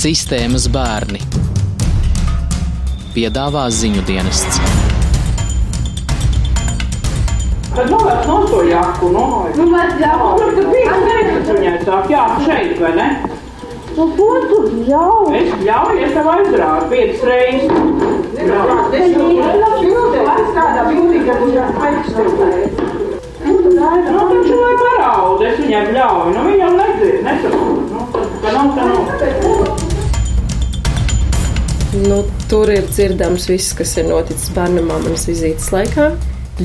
Sistēmas bērni piedāvā ziņu dienests. Tad novērst no to jaku, no Nu, mēs jau Kur tu biji? Es nezinu, viņai sāk, jā, šeit, vai ne? Nu, ko tu jau? Es ļauju, es tev aizrādu piecas reizes. Nu, taču lai parauda, es viņai ļauju. Nu, viņa jau nedzird, tur ir dzirdams viss, kas ir noticis bērnu māmas vizītes laikā.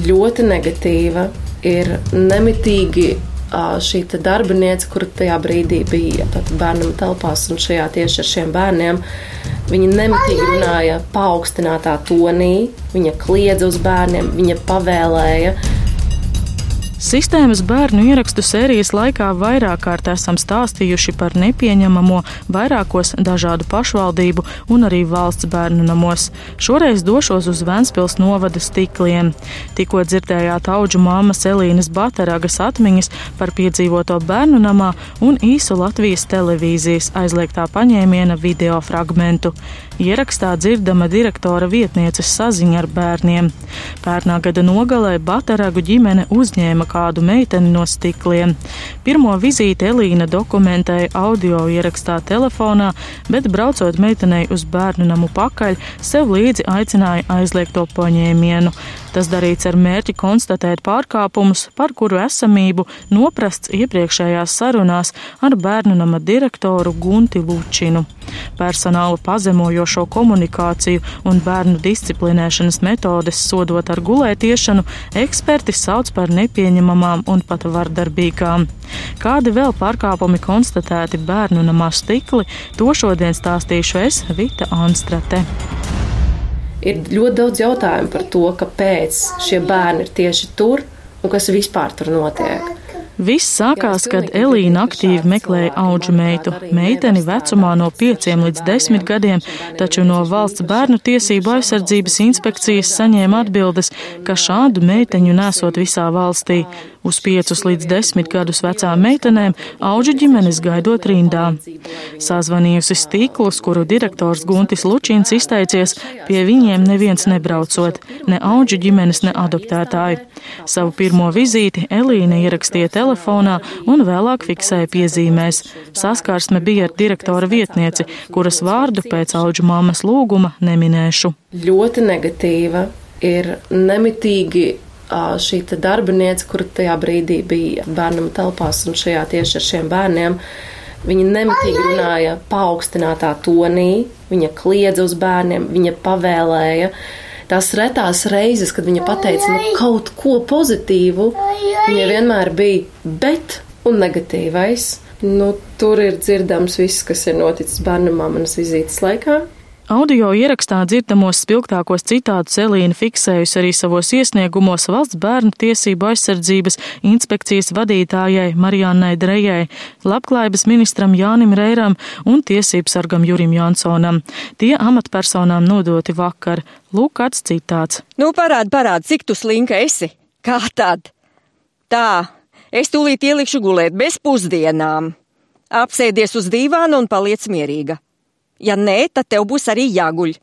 Ļoti negatīva ir nemitīgi šī te darbiniece, kur tajā brīdī bija bērnu telpās un šajā tieši ar šiem bērniem. Viņa nemitīgi runāja paaugstinātā tonī, viņa kliedza uz bērniem, viņa pavēlēja. Sistēmas bērnu ierakstu sērijas laikā vairāk kārt esam stāstījuši par nepieņemamo vairākos dažādu pašvaldību un arī valsts bērnu namos. Šoreiz došos uz Ventspils novada stikliem. Tikko dzirdējāt auģu māmas Elīnas Bateragas atmiņas par piedzīvoto bērnu namā un īsu Latvijas televīzijas aizliegtā paņēmiena video fragmentu. Ierakstā dzirdama direktora vietnieces saziņa ar bērniem. Pērnā gada nogalē Bateragu ģimene uzņēma kādu meiteni no stikliem. Pirmo vizīti Elīna dokumentēja audio ierakstā telefonā, bet braucot meitenei uz bērnu namu pakaļ, sev līdzi aicināja aizliegt to paņēmienu. Tas darīts ar mērķi konstatēt pārkāpumus, par kuru esamību noprasts iepriekšējās sarunās ar bērnu nama direktoru Gunti Lučinu. Personāla pazemojošo komunikāciju un bērnu disciplinēšanas metodes sodot ar gulētiešanu eksperti sauc par nepieņemamām un pat vardarbīgām. Kādi vēl pārkāpumi konstatēti bērnu namā stikli, to šodien stāstīšu es Vita Anstrate. Ir ļoti daudz jautājumu par to, kāpēc šie bērni ir tieši tur un kas vispār tur notiek. Viss sākās, kad Elīna aktīvi meklēja auģu meitu, meiteni vecumā no 5 līdz 10 gadiem, taču no valsts bērnu tiesību aizsardzības inspekcijas saņēma atbildes, ka šādu meiteņu nesot visā valstī. Uz 5 līdz 10 gadus vecām meitenēm auģu ģimenes gaidot rindā. Sazvanījusi stīklus, kuru direktors Guntis Lučins izteicies, pie viņiem neviens nebraucot, ne auģu ģimenes, ne adoptētāji. Savu pirmo vizīti Elīna ierakstīja telefonā un vēlāk fiksēja piezīmēs. Saskarsme bija ar direktora vietnieci, kuras vārdu pēc auģu mammas lūguma neminēšu. Ļoti negatīva ir nemitīgi šī te darbiniece, kur tajā brīdī bija bērnam telpās un šajā tieši ar šiem bērniem. Viņa nemitīgi runāja paaugstinātā tonī, viņa kliedza uz bērniem, viņa pavēlēja. Tās retās reizes, kad viņa pateica nu, kaut ko pozitīvu, viņa vienmēr bija bet un negatīvais. Nu, tur ir dzirdams viss, kas ir noticis bērnu manas vizītes laikā. Audio ierakstā dzirdamos spilgtākos citātus Elīna fiksējusi arī savos iesniegumos valsts bērnu tiesību aizsardzības inspekcijas vadītājai Marijānai Drejai, labklājības ministram Jānim Reiram un tiesību sargam Jurim Jansonam. Tie amatpersonām nodoti vakar. Lūk, kāds citāts. Nu, parādi, parādi, cik tu slinka esi. Kā tad? Tā, es tūlīt ielikšu gulēt bez pusdienām. Apsēdies uz dīvāna un paliec mierīga. Ja nē, tad tev būs arī jāguļ.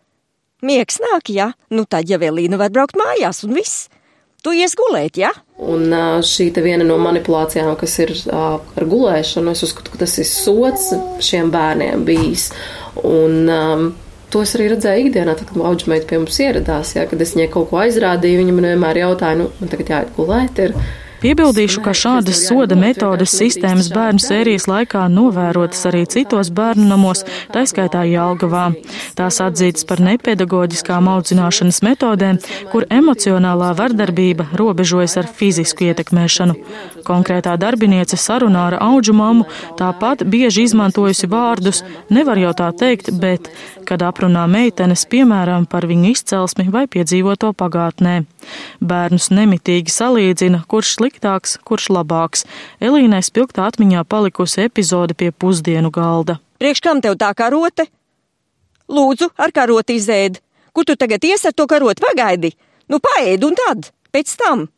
Miegs nāk, jā, nu tad jau Elīna var braukt mājās un viss. Tu ies gulēt, jā? Un šī te viena no manipulācijām, kas ir ar gulēšanu, es uzskatu, ka tas ir sots šiem bērniem bijis. Un, um, To es arī redzēju ikdienā, tad, kad auģmeita pie mums ieradās. Jā, kad es viņai kaut ko aizrādīju, viņa man vienmēr jautāja, nu, man tagad jāiet gulēt. Ir. Piebildīšu, ka šādas soda metodes sistēmas bērnu sērijas laikā novērotas arī citos bērnu namos, taiskaitā Jālgavā. Tās atzītas par nepedagoģiskām audzināšanas metodēm, kur emocionālā vardarbība robežojas ar fizisku ietekmēšanu. Konkrētā darbiniece sarunā ar auģu mammu tāpat bieži izmantojusi vārdus, nevar jau tā teikt, bet, kad aprunā meitenes, piemēram, par viņu izcelsmi vai piedzīvoto pagātnē. Bērnus nemitīgi salīdzina, kurš sliktāks, kurš labāks. Elīnai spilgtā atmiņā palikusi epizode pie pusdienu galda. Priekš kam tev tā karote? Lūdzu, ar karoti izēd. Kur tu tagad ies ar to karoti pagaidi? Nu, paēd un tad, pēc tam.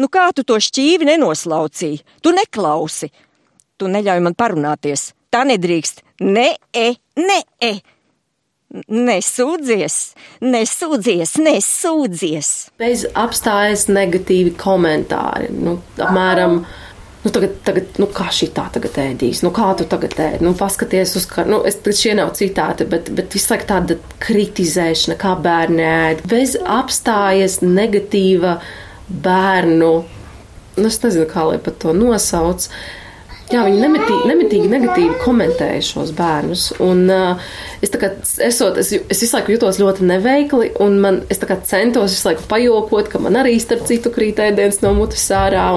Nu, kā tu to šķīvi nenoslaucīji? Tu neklausi. Tu neļauj man parunāties. tā nedrīkst. Nē, e, nē, e. Nesūdzies, nesūdzies, nesūdzies. Bez apstājas negatīvi komentāri. Nu, apmēram, nu, tagad, tagad, nu, kā šī tā tagad ēdīs, nu, kā tu tagad ēd, nu, paskaties uz, kā, nu, es, šie nav citāti, bet, bet visu laiku tāda kritizēšana, kā bērni ēd. Bez apstājas negatīva bērnu, nu, es nezinu, kā lai pat to nosauc. Uh, Jā, viņi nemitīgi, nemitīgi negatīvi komentēja šos bērnus. Un, uh, es, kā, esot, es, es visu laiku jutos ļoti neveikli, un man, es centos visu laiku pajokot, ka man arī starp citu krīt ēdiens no mutes ārā.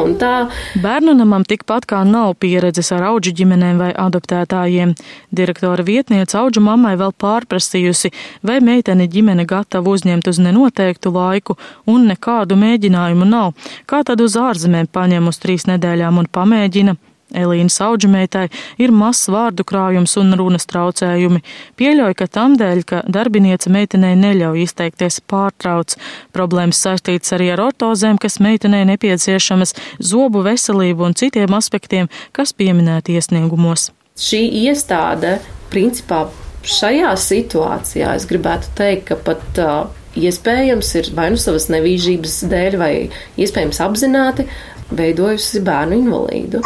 Bērnu namam tikpat kā nav pieredzes ar auģu ģimenēm vai adoptētājiem. Direktora vietniece auģu mammai vēl pārprasījusi, vai meitene ģimene gatava uzņemt uz nenoteiktu laiku, un nekādu mēģinājumu nav. Kā tad uz ārzemēm paņem uz trīs nedēļām un pamēģina? Elīnas auģumeitai ir mazs vārdu krājums un runas traucējumi. Pieļauj, ka tam dēļ, ka darbiniece meitenei neļauj izteikties pārtrauc. Problēmas saistītas arī ar ortozēm, kas meitenei nepieciešamas, zobu veselību un citiem aspektiem, kas pieminēti iesniegumos. Šī iestāde, principā, šajā situācijā es gribētu teikt, ka pat uh, iespējams ir vai nu savas nevīžības dēļ, vai iespējams apzināti veidojusi bērnu invalīdu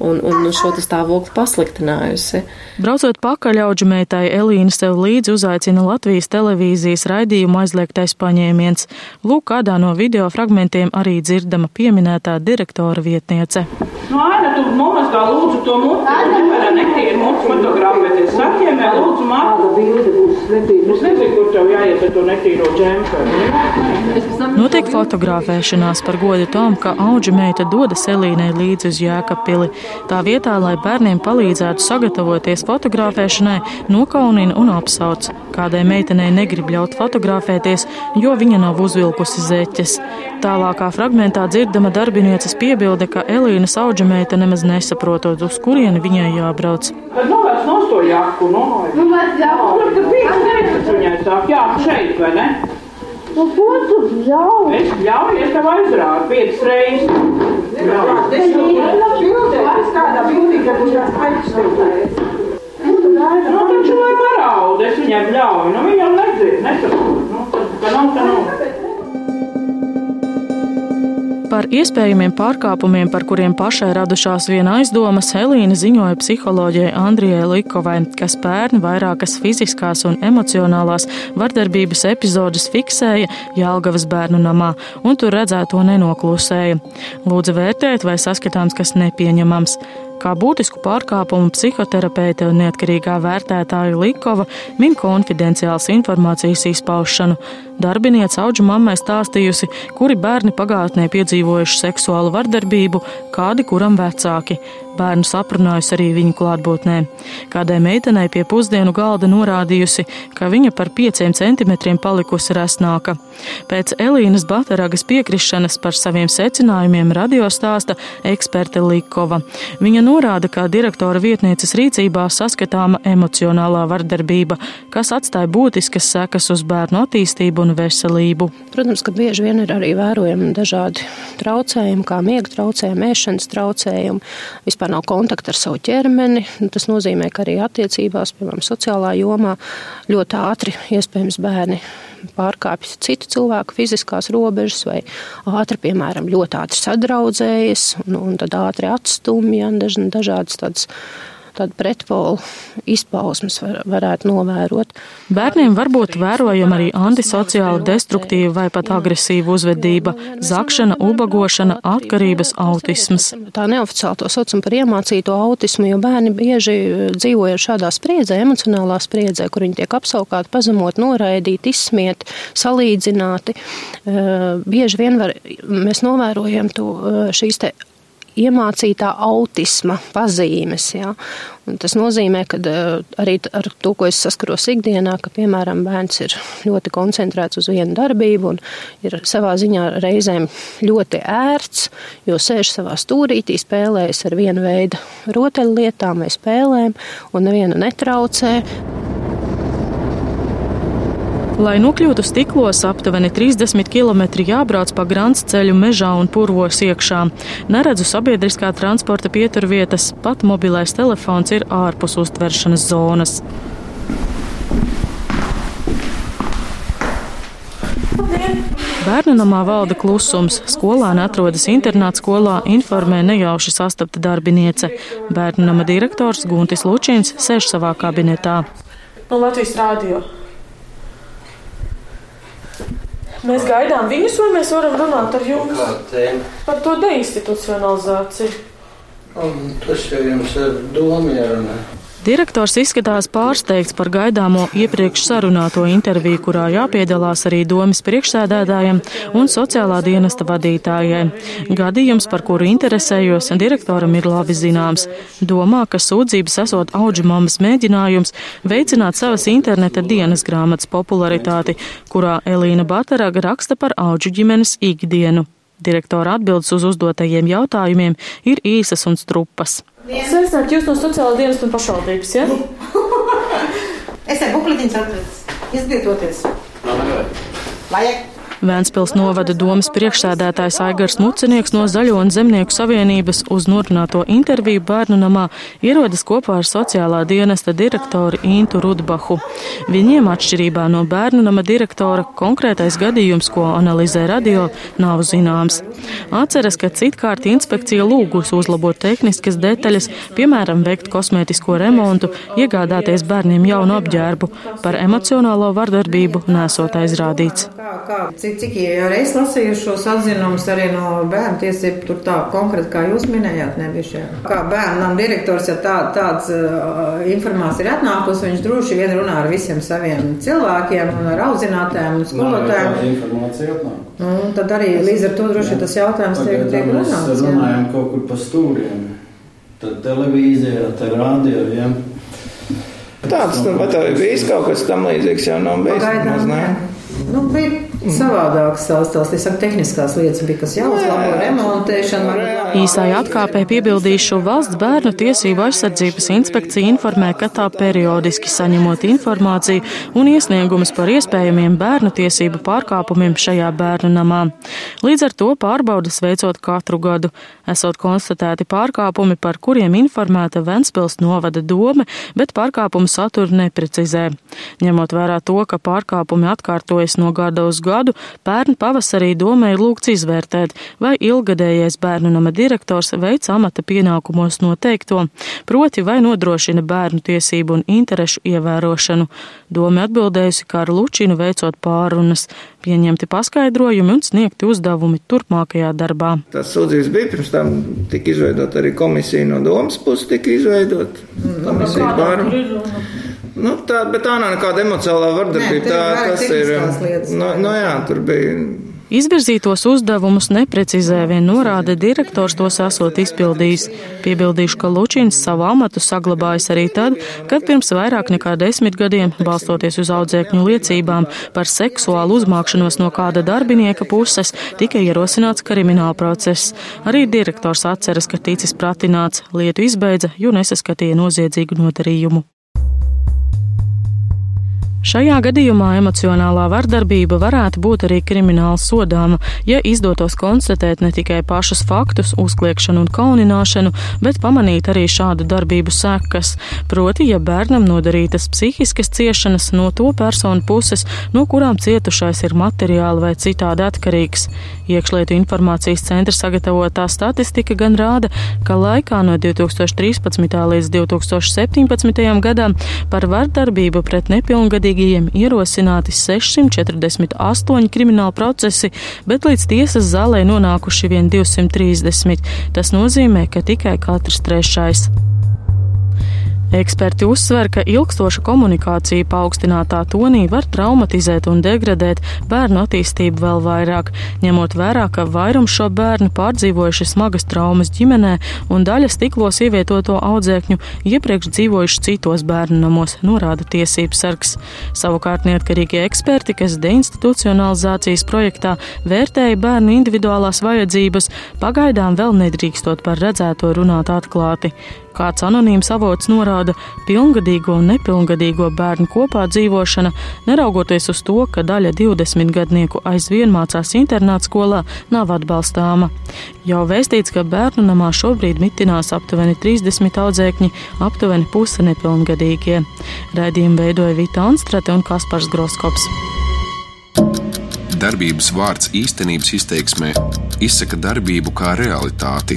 un, un nu, šo stāvokli pasliktinājusi. Braucot pakaļ auģumētai, Elīna sev līdzi uzaicina Latvijas televīzijas raidījumu aizliegtais paņēmiens. Lūk, kādā no video fragmentiem arī dzirdama pieminētā direktora vietniece. Nu, Aina, tu nomazgā lūdzu to muti, nevarā nektīri muti fotografēties. Sakiemē, lūdzu, māta bilde būs netīra. Es nezinu, kur tev jāiet ar to netīro džemperu. Notiek fotografēšanās par godu tam, ka auģa meita dodas Elīnai līdzi uz Jēkabpili. Tā vietā, lai bērniem palīdzētu sagatavoties fotografēšanai, nokaunina un apsauc. Kādai meitenei negrib ļaut fotografēties, jo viņa nav uzvilkusi zeķes. Tālākā fragmentā dzirdama darbinieces piebilde, ka Elīnas auģa meita nemaz nesaprotot, uz kurieni viņai jābrauc. Kad novērts no to jaku, no, nu, vajag jaku. Kur tu biji? Es nezinu, viņai sāk, jā, šeit, vai ne? Nu, ko tu ļauj? Es ļauju, es tev aizrādu piecas reizes. Jā, tas kādā bildī, kad viņš tās aizstāvēs. Nu, taču lai parauda, es viņai ļauju. Nu, viņa jau nedzird, nesaprot. Nu, ka nav, ka nav. Par iespējamiem pārkāpumiem, par kuriem pašai radušās viena aizdomas, Helīna ziņoja psiholoģijai Andrijai Likovai, kas pērni vairākas fiziskās un emocionālās vardarbības epizodes fiksēja Jālgavas bērnu namā, un tur redzēto nenoklusēja. Lūdzu vērtēt, vai saskatāms kas nepieņemams. Kā būtisku pārkāpumu psihoterapeite un neatkarīgā vērtētāja Likova min konfidenciālas informācijas izpaušanu. Darbiniece auģu mammai stāstījusi, kuri bērni pagātnē piedzīvojuši seksuālu vardarbību, kādi kuram vecāki. Bērnu aprunājusi arī viņu klātbūtnē. Kādai meitenei pie pusdienu galda norādījusi, ka viņa par pieciem centimetriem palikusi resnāka. Pēc Elīnas Bataragas piekrišanas par saviem secinājumiem radio stāsta eksperte Likova. Viņa norāda, ka direktora vietnieces rīcībā saskatāma emocionālā vardarbība, kas atstāja būtiskas sekas uz bērnu attīstību un veselību. Protams, ka bieži vien ir arī vērojami dažādi traucējumi, kā miega traucējumi, ēšanas traucējumi, vispār nav kontakta ar savu ķermeni. Tas nozīmē, ka arī attiecībās, piemēram, sociālā jomā ļoti ātri iespējams bērni pārkāpjas citu cilvēku fiziskās robežas, vai ātri, piemēram, ļoti ātri sadraudzējas, un, un tad ātri atstumja dažādas tādas tādu pretpolu izpausmes var, varētu novērot. Bērniem var būt vērojama arī antisociāla, destruktīva vai pat agresīva uzvedība, zakšana, ubagošana, atkarības, autisms. Tā neoficiāli to saucam par iemācīto autismu, jo bērni bieži dzīvoja šādā spriedzē, emocionālā spriedzē, kur viņi tiek apsaukāti, pazemot, noraidīti, izsmieti, salīdzināti. Bieži vien var, mēs novērojam to, šīs te iemācītā autisma pazīmes. Ja? Un tas nozīmē, ka eh, arī ar to, ko es saskaros ikdienā, ka, piemēram, bērns ir ļoti koncentrēts uz vienu darbību un ir savā ziņā reizēm ļoti ērts, jo sēž savā stūrītī, spēlējas ar vienu veidu rotaļlietām vai spēlēm un nevienu netraucē. Lai nokļūtu stiklos, aptuveni 30 km jābrauc pa grants ceļu mežā un purvos iekšā. Neredzu sabiedriskā transporta pieturvietas, pat mobilais telefons ir ārpus uztveršanas zonas. Bērnu namā valda klusums. Skolāni atrodas internāta skolā, informē nejauši sastapta darbiniece. Bērnu nama direktors Guntis Lučins sēž savā kabinetā. No Latvijas rādio. Mēs gaidām viņus, vai mēs varam runāt ar jums par to deinstitucionalizāciju? Tas jau jums ir doma jārunā. Direktors izskatās pārsteigts par gaidāmo iepriekš sarunāto interviju, kurā jāpiedalās arī domas priekšsēdētājiem un sociālā dienesta vadītājai. Gadījums, par kuru interesējos, direktoram ir labi zināms. Domā, ka sūdzības esot auģu mammas mēģinājums veicināt savas interneta dienas grāmatas popularitāti, kurā Elīna Bataraga raksta par auģu ģimenes ikdienu. Direktora atbildes uz uzdotajiem jautājumiem ir īsas un strupas. Sveicināt jūs no sociālā dienas un pašvaldības, ja? es ar bukletiņus atradis. Izglītoties. Vajag. Vēnspils novada domas priekšsēdētājs Aigars Mucinieks no Zaļo un Zemnieku savienības uz norunāto interviju bērnu namā ierodas kopā ar sociālā dienesta direktoru Intu Rudbahu. Viņiem atšķirībā no bērnu nama direktora konkrētais gadījums, ko analizē radio, nav zināms. Atceras, ka citkārt inspekcija lūgus uzlabot tehniskas detaļas, piemēram, veikt kosmētisko remontu, iegādāties bērniem jaunu apģērbu, par emocionālo vardarbību nesot aizrādīts. Kā, kā, cik, cik reizes lasīju šos atzinumus arī no bērnu tiesību, tur tā konkrēti, kā jūs minējāt, nebija Kā bērnam direktors, ja tā, tāds uh, informācija ir atnākusi, viņš droši vien runā ar visiem saviem cilvēkiem un ar audzinātājiem un skolotājiem. Tā informācija atnāk. Nu, tad arī līdz ar to droši vien tas jautājums tiek, tiek runāts. Mēs runājam jā. kaut kur pa stūriem. Tad televīzijā, te rādio, jā. Tāds, nu, vai tā ir bijis kaut kas tam līdzīgs, jau nav bijis. Pagaidām, Nu, bija savādākas tās, tās liekas, tehniskās lietas, bija kas jāuzlabo, remontēšana. Īsai atkāpē piebildīšu, valsts bērnu tiesību aizsardzības inspekcija informē, ka tā periodiski saņemot informāciju un iesniegumus par iespējamiem bērnu tiesību pārkāpumiem šajā bērnu namā. Līdz ar to pārbaudas veicot katru gadu, esot konstatēti pārkāpumi, par kuriem informēta Ventspils novada dome, bet pārkāpumu saturu neprecizē. Ņemot vērā to, ka pārkāpumi atkārtojas no gada uz gadu, pērn pavasarī domē ir lūgts izvērtēt, vai ilgadējais bērnu nama direktors veic amata pienākumos noteikto, proti vai nodrošina bērnu tiesību un interešu ievērošanu. Dome atbildējusi, kā ar Lučinu veicot pārunas, pieņemti paskaidrojumi un sniegti uzdevumi turpmākajā darbā. Tas sūdzības bija pirms tam tika izveidot arī komisija no domas puses, tika izveidot komisija pārunas. Nu, tā, bet tā nav nekāda emocionālā vardarbība. Tā, tas ir. Lietas, no, no jā, tur bija. Izvirzītos uzdevumus neprecizē, vien norāda direktors tos esot izpildījis. Piebildīšu, ka Lučins savu amatu saglabājis arī tad, kad pirms vairāk nekā desmit gadiem, balstoties uz audzēkņu liecībām par seksuālu uzmākšanos no kāda darbinieka puses, tika ierosināts krimināla process. Arī direktors atceras, ka ticis pratināts, lietu izbeidza, jo nesaskatīja noziedzīgu nodarījumu. Šajā gadījumā emocionālā vardarbība varētu būt arī krimināli sodāma, ja izdotos konstatēt ne tikai pašus faktus, uzkliekšanu un kaunināšanu, bet pamanīt arī šādu darbību sekas. Proti, ja bērnam nodarītas psihiskas ciešanas no to personu puses, no kurām cietušais ir materiāli vai citādi atkarīgs. Iekšlietu informācijas centra sagatavotā statistika gan rāda, ka laikā no 2013. līdz 2017. gadam par vardarbību pret nepilngadīgiem atbildīgajiem ierosināti 648 krimināla procesi, bet līdz tiesas zālē nonākuši vien 230. Tas nozīmē, ka tikai katrs trešais. Eksperti uzsver, ka ilgstoša komunikācija paaugstinātā tonī var traumatizēt un degradēt bērnu attīstību vēl vairāk, ņemot vērā, ka vairums šo bērnu pārdzīvojuši smagas traumas ģimenē un daļa stiklos ievietoto audzēkņu iepriekš dzīvojuši citos bērnu namos, norāda tiesības sargs. Savukārt neatkarīgie eksperti, kas deinstitucionalizācijas projektā vērtēja bērnu individuālās vajadzības, pagaidām vēl nedrīkstot par redzēto runāt atklāti. Kāds anonīms avots norāda, pilngadīgo un nepilngadīgo bērnu kopā dzīvošana, neraugoties uz to, ka daļa 20 gadnieku aizvien mācās internātskolā, nav atbalstāma. Jau vēstīts, ka bērnu namā šobrīd mitinās aptuveni 30 audzēkņi, aptuveni puse nepilngadīgie. Raidījumu veidoja Vita Anstrate un Kaspars Groskops. Darbības vārds īstenības izteiksmē izsaka darbību kā realitāti